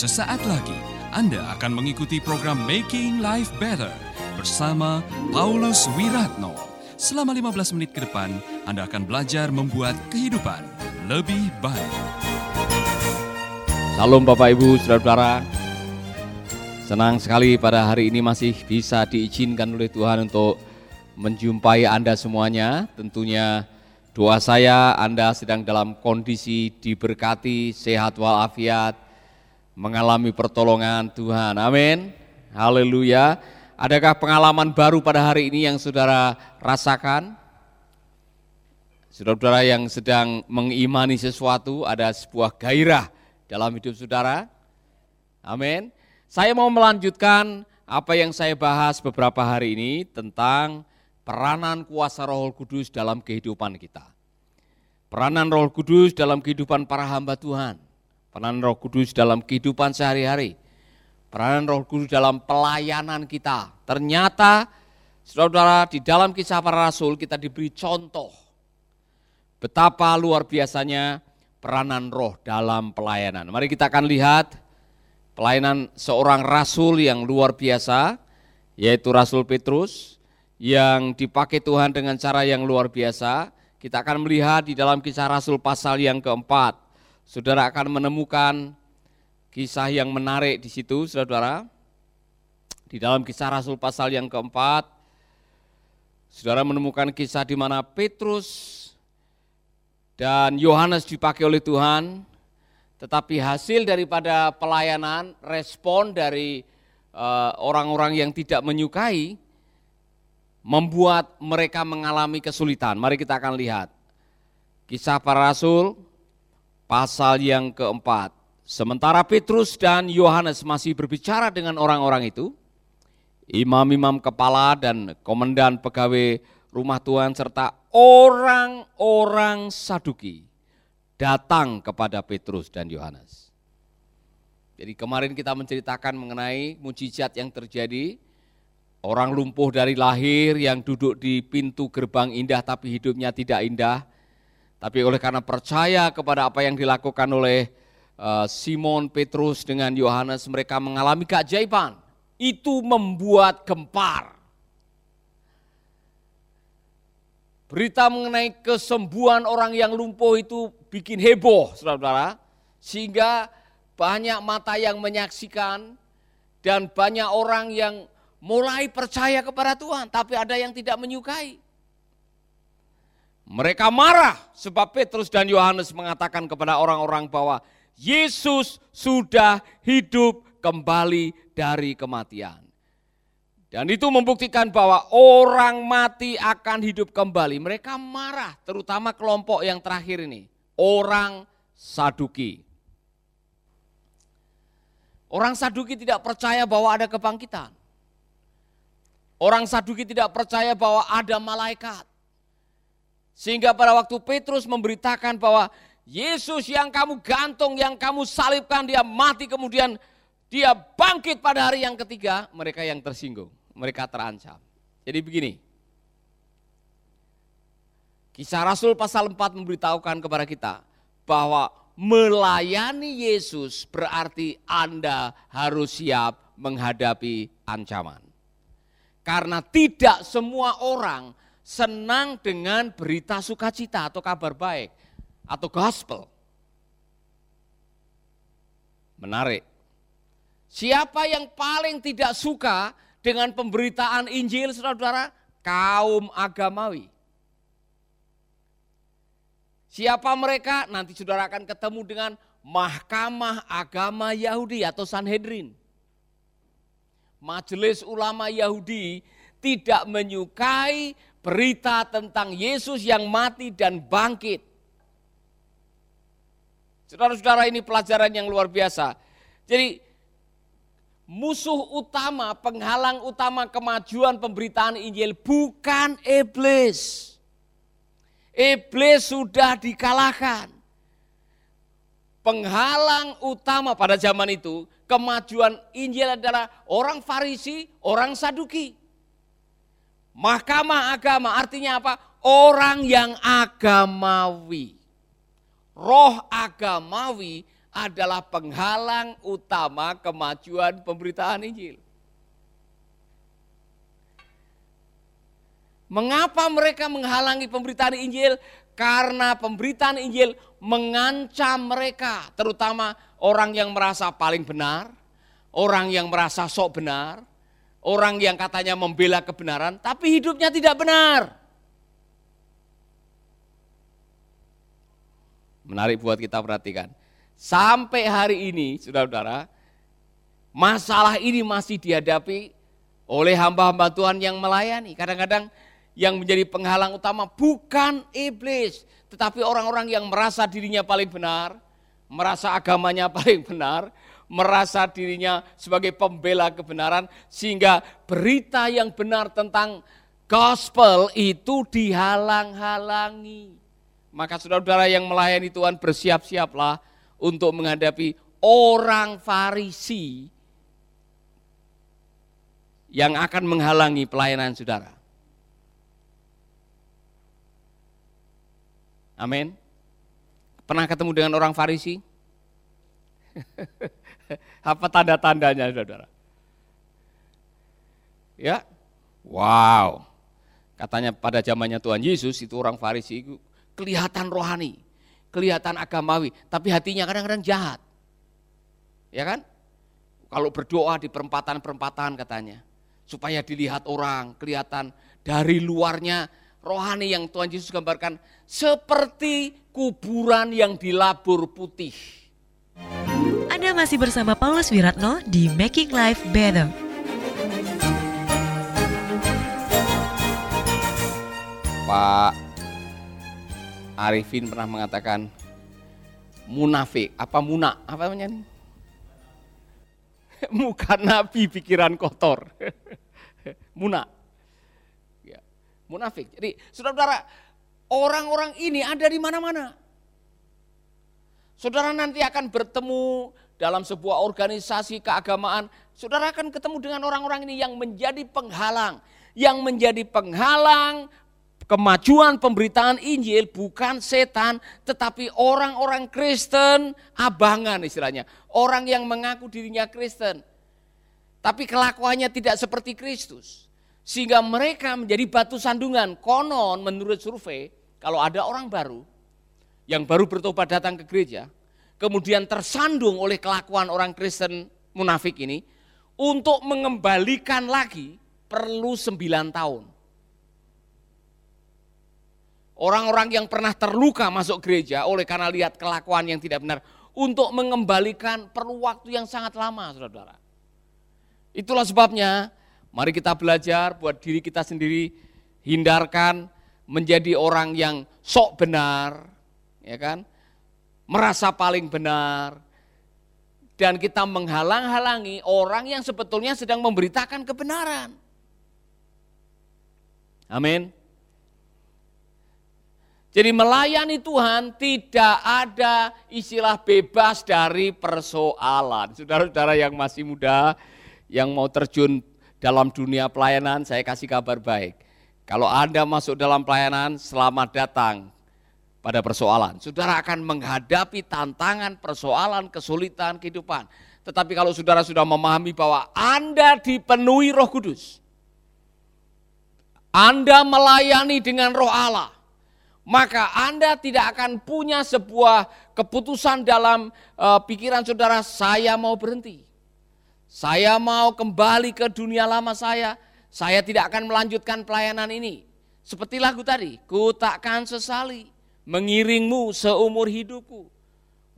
Sesaat lagi Anda akan mengikuti program Making Life Better bersama Paulus Wiratno. Selama 15 menit ke depan, Anda akan belajar membuat kehidupan lebih baik. Salam Bapak Ibu, Saudara-saudara. Senang sekali pada hari ini masih bisa diizinkan oleh Tuhan untuk menjumpai Anda semuanya. Tentunya doa saya Anda sedang dalam kondisi diberkati, sehat walafiat, mengalami pertolongan Tuhan. Amin. Haleluya. Adakah pengalaman baru pada hari ini yang saudara rasakan? Saudara-saudara yang sedang mengimani sesuatu, ada sebuah gairah dalam hidup saudara. Amin. Saya mau melanjutkan apa yang saya bahas beberapa hari ini tentang peranan kuasa Roh Kudus dalam kehidupan kita. Peranan Roh Kudus dalam kehidupan para hamba Tuhan. Peranan Roh Kudus dalam kehidupan sehari-hari. Peranan Roh Kudus dalam pelayanan kita. Ternyata saudara-saudara di dalam kisah para rasul kita diberi contoh betapa luar biasanya peranan roh dalam pelayanan. Mari kita akan lihat pelayanan seorang rasul yang luar biasa, yaitu Rasul Petrus, yang dipakai Tuhan dengan cara yang luar biasa. Kita akan melihat di dalam kisah Rasul pasal yang keempat. Saudara akan menemukan kisah yang menarik di situ, saudara. Di dalam kisah Rasul pasal yang keempat, saudara menemukan kisah di mana Petrus dan Yohanes dipakai oleh Tuhan, tetapi hasil daripada pelayanan, respon dari orang-orang uh, yang tidak menyukai, membuat mereka mengalami kesulitan. Mari kita akan lihat. Kisah para Rasul, pasal yang keempat. Sementara Petrus dan Yohanes masih berbicara dengan orang-orang itu, imam-imam kepala dan komandan pegawai rumah Tuhan serta orang-orang Saduki datang kepada Petrus dan Yohanes. Jadi kemarin kita menceritakan mengenai mujizat yang terjadi, orang lumpuh dari lahir yang duduk di pintu gerbang indah tapi hidupnya tidak indah, tapi oleh karena percaya kepada apa yang dilakukan oleh uh, Simon Petrus dengan Yohanes, mereka mengalami keajaiban. Itu membuat gempar. Berita mengenai kesembuhan orang yang lumpuh itu bikin heboh, saudara-saudara. Sehingga banyak mata yang menyaksikan dan banyak orang yang mulai percaya kepada Tuhan, tapi ada yang tidak menyukai. Mereka marah sebab Petrus dan Yohanes mengatakan kepada orang-orang bahwa Yesus sudah hidup kembali dari kematian. Dan itu membuktikan bahwa orang mati akan hidup kembali. Mereka marah, terutama kelompok yang terakhir ini, orang Saduki. Orang Saduki tidak percaya bahwa ada kebangkitan. Orang Saduki tidak percaya bahwa ada malaikat. Sehingga pada waktu Petrus memberitakan bahwa Yesus yang kamu gantung, yang kamu salibkan, dia mati kemudian dia bangkit pada hari yang ketiga, mereka yang tersinggung, mereka terancam. Jadi begini, kisah Rasul pasal 4 memberitahukan kepada kita bahwa melayani Yesus berarti Anda harus siap menghadapi ancaman. Karena tidak semua orang senang dengan berita sukacita atau kabar baik atau gospel. Menarik. Siapa yang paling tidak suka dengan pemberitaan Injil, saudara-saudara? Kaum agamawi. Siapa mereka? Nanti saudara akan ketemu dengan Mahkamah Agama Yahudi atau Sanhedrin. Majelis Ulama Yahudi tidak menyukai berita tentang Yesus yang mati dan bangkit. Saudara-saudara ini pelajaran yang luar biasa. Jadi musuh utama, penghalang utama kemajuan pemberitaan Injil bukan iblis. Iblis sudah dikalahkan. Penghalang utama pada zaman itu kemajuan Injil adalah orang Farisi, orang Saduki. Mahkamah agama artinya apa? Orang yang agamawi. Roh agamawi adalah penghalang utama kemajuan pemberitaan Injil. Mengapa mereka menghalangi pemberitaan Injil? Karena pemberitaan Injil mengancam mereka, terutama orang yang merasa paling benar, orang yang merasa sok benar, orang yang katanya membela kebenaran, tapi hidupnya tidak benar. Menarik buat kita perhatikan. Sampai hari ini, saudara-saudara, masalah ini masih dihadapi oleh hamba-hamba Tuhan yang melayani. Kadang-kadang yang menjadi penghalang utama bukan iblis, tetapi orang-orang yang merasa dirinya paling benar, merasa agamanya paling benar, merasa dirinya sebagai pembela kebenaran, sehingga berita yang benar tentang gospel itu dihalang-halangi. Maka saudara-saudara yang melayani Tuhan bersiap-siaplah untuk menghadapi orang Farisi yang akan menghalangi pelayanan saudara. Amin. Pernah ketemu dengan orang Farisi? Apa tanda-tandanya, saudara? Ya, wow. Katanya pada zamannya Tuhan Yesus itu orang Farisi itu kelihatan rohani, kelihatan agamawi, tapi hatinya kadang-kadang jahat. Ya kan? Kalau berdoa di perempatan-perempatan katanya, supaya dilihat orang, kelihatan dari luarnya rohani yang Tuhan Yesus gambarkan seperti kuburan yang dilabur putih. Anda masih bersama Paulus Wiratno di Making Life Better. Pak Arifin pernah mengatakan munafik, apa munak, apa namanya nih? Muka nabi pikiran kotor. munak munafik. Jadi saudara-saudara, orang-orang ini ada di mana-mana. Saudara nanti akan bertemu dalam sebuah organisasi keagamaan, saudara akan ketemu dengan orang-orang ini yang menjadi penghalang. Yang menjadi penghalang kemajuan pemberitaan Injil bukan setan, tetapi orang-orang Kristen abangan istilahnya. Orang yang mengaku dirinya Kristen. Tapi kelakuannya tidak seperti Kristus. Sehingga mereka menjadi batu sandungan. Konon menurut survei, kalau ada orang baru yang baru bertobat datang ke gereja, kemudian tersandung oleh kelakuan orang Kristen munafik ini, untuk mengembalikan lagi perlu sembilan tahun. Orang-orang yang pernah terluka masuk gereja oleh karena lihat kelakuan yang tidak benar, untuk mengembalikan perlu waktu yang sangat lama, saudara-saudara. Itulah sebabnya Mari kita belajar buat diri kita sendiri, hindarkan menjadi orang yang sok benar, ya kan? Merasa paling benar. Dan kita menghalang-halangi orang yang sebetulnya sedang memberitakan kebenaran. Amin. Jadi melayani Tuhan tidak ada istilah bebas dari persoalan. Saudara-saudara yang masih muda, yang mau terjun dalam dunia pelayanan, saya kasih kabar baik. Kalau Anda masuk dalam pelayanan, selamat datang pada persoalan. Saudara akan menghadapi tantangan, persoalan, kesulitan kehidupan. Tetapi kalau saudara sudah memahami bahwa Anda dipenuhi roh kudus, Anda melayani dengan roh Allah, maka Anda tidak akan punya sebuah keputusan dalam uh, pikiran saudara, saya mau berhenti. Saya mau kembali ke dunia lama saya. Saya tidak akan melanjutkan pelayanan ini. Seperti lagu tadi, ku takkan sesali mengiringmu seumur hidupku.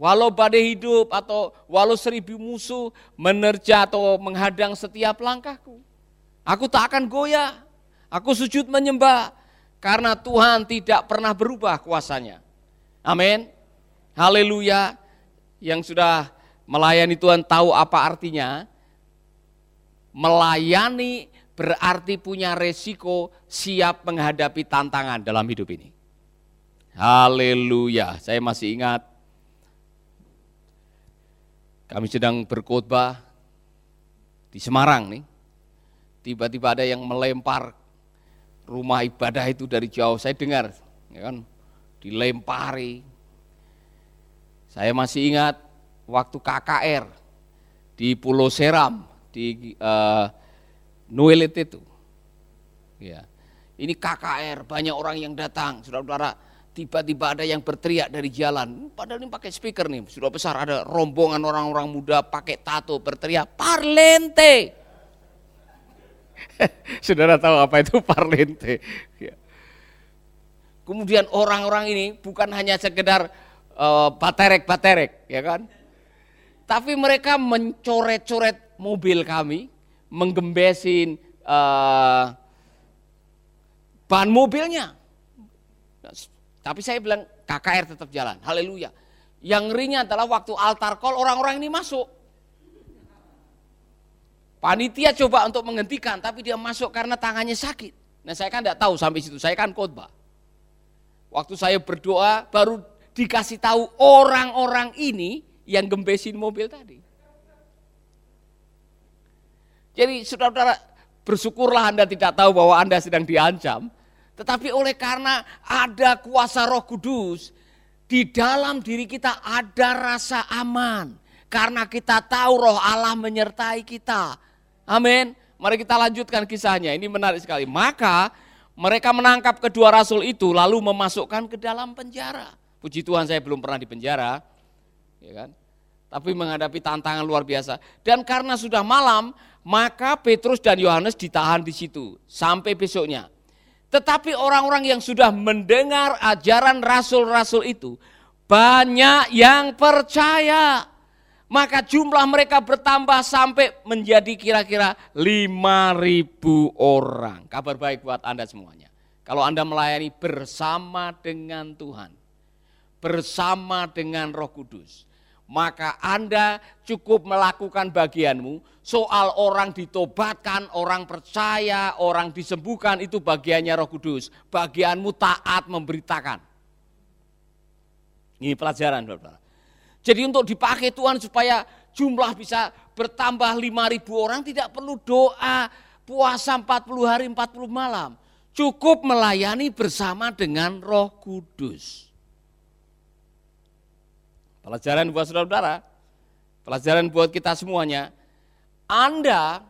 Walau badai hidup atau walau seribu musuh menerja atau menghadang setiap langkahku. Aku tak akan goyah, aku sujud menyembah karena Tuhan tidak pernah berubah kuasanya. Amin. Haleluya. Yang sudah melayani Tuhan tahu apa artinya melayani berarti punya resiko siap menghadapi tantangan dalam hidup ini. Haleluya. Saya masih ingat kami sedang berkhotbah di Semarang nih. Tiba-tiba ada yang melempar rumah ibadah itu dari jauh. Saya dengar, ya kan, dilempari. Saya masih ingat waktu KKR di Pulau Seram di uh, Nuelit itu. Ya. Ini KKR, banyak orang yang datang, saudara-saudara. Tiba-tiba ada yang berteriak dari jalan, padahal ini pakai speaker nih, sudah besar ada rombongan orang-orang muda pakai tato berteriak, Parlente. Saudara tahu apa itu parlente? Ya. Kemudian orang-orang ini bukan hanya sekedar uh, baterek-baterek, ya kan? Tapi mereka mencoret-coret mobil kami, menggembesin uh, ban mobilnya. Tapi saya bilang KKR tetap jalan, haleluya. Yang ngerinya adalah waktu altar call orang-orang ini masuk. Panitia coba untuk menghentikan, tapi dia masuk karena tangannya sakit. Nah saya kan tidak tahu sampai situ, saya kan khotbah. Waktu saya berdoa, baru dikasih tahu orang-orang ini yang gembesin mobil tadi. Jadi saudara-saudara, bersyukurlah Anda tidak tahu bahwa Anda sedang diancam. Tetapi oleh karena ada kuasa roh kudus, di dalam diri kita ada rasa aman. Karena kita tahu roh Allah menyertai kita. Amin. Mari kita lanjutkan kisahnya. Ini menarik sekali. Maka mereka menangkap kedua rasul itu lalu memasukkan ke dalam penjara. Puji Tuhan saya belum pernah di penjara. Ya kan? Tapi menghadapi tantangan luar biasa. Dan karena sudah malam, maka Petrus dan Yohanes ditahan di situ sampai besoknya. Tetapi orang-orang yang sudah mendengar ajaran rasul-rasul itu banyak yang percaya. Maka jumlah mereka bertambah sampai menjadi kira-kira 5.000 orang. Kabar baik buat Anda semuanya. Kalau Anda melayani bersama dengan Tuhan, bersama dengan Roh Kudus, maka Anda cukup melakukan bagianmu. Soal orang ditobatkan, orang percaya, orang disembuhkan itu bagiannya Roh Kudus. Bagianmu taat memberitakan. Ini pelajaran. Jadi untuk dipakai Tuhan supaya jumlah bisa bertambah 5.000 orang tidak perlu doa puasa 40 hari 40 malam. Cukup melayani bersama dengan roh kudus. Pelajaran buat saudara-saudara, pelajaran buat kita semuanya. Anda,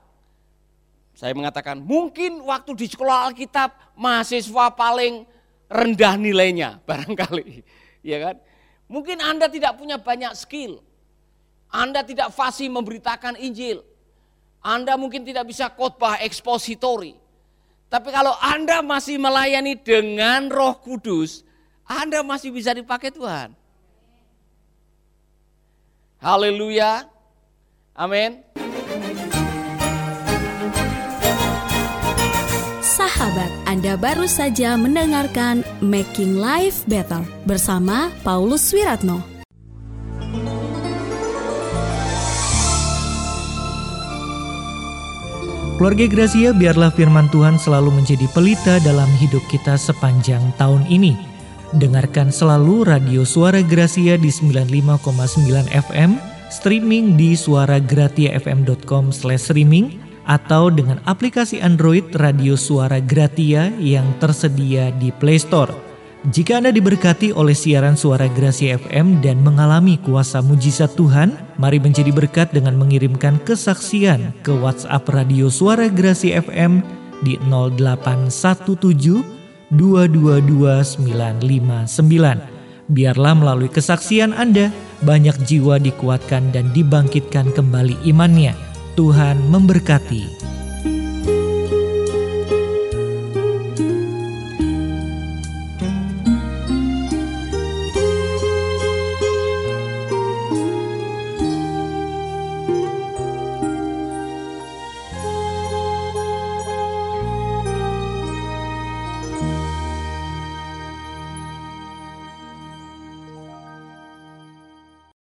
saya mengatakan mungkin waktu di sekolah Alkitab mahasiswa paling rendah nilainya barangkali. Ya kan? Mungkin Anda tidak punya banyak skill. Anda tidak fasih memberitakan Injil. Anda mungkin tidak bisa khotbah ekspositori. Tapi kalau Anda masih melayani dengan Roh Kudus, Anda masih bisa dipakai Tuhan. Haleluya. Amin. Sahabat, Anda baru saja mendengarkan Making Life Better bersama Paulus Wiratno. Keluarga Gracia, biarlah firman Tuhan selalu menjadi pelita dalam hidup kita sepanjang tahun ini. Dengarkan selalu radio Suara Gracia di 95,9 FM, streaming di suaragratiafm.com/streaming atau dengan aplikasi Android Radio Suara Gratia yang tersedia di Play Store. Jika Anda diberkati oleh siaran suara Gracia FM dan mengalami kuasa mujizat Tuhan, mari menjadi berkat dengan mengirimkan kesaksian ke WhatsApp Radio Suara Gracia FM di 0817 222 Biarlah melalui kesaksian Anda, banyak jiwa dikuatkan dan dibangkitkan kembali imannya Tuhan memberkati.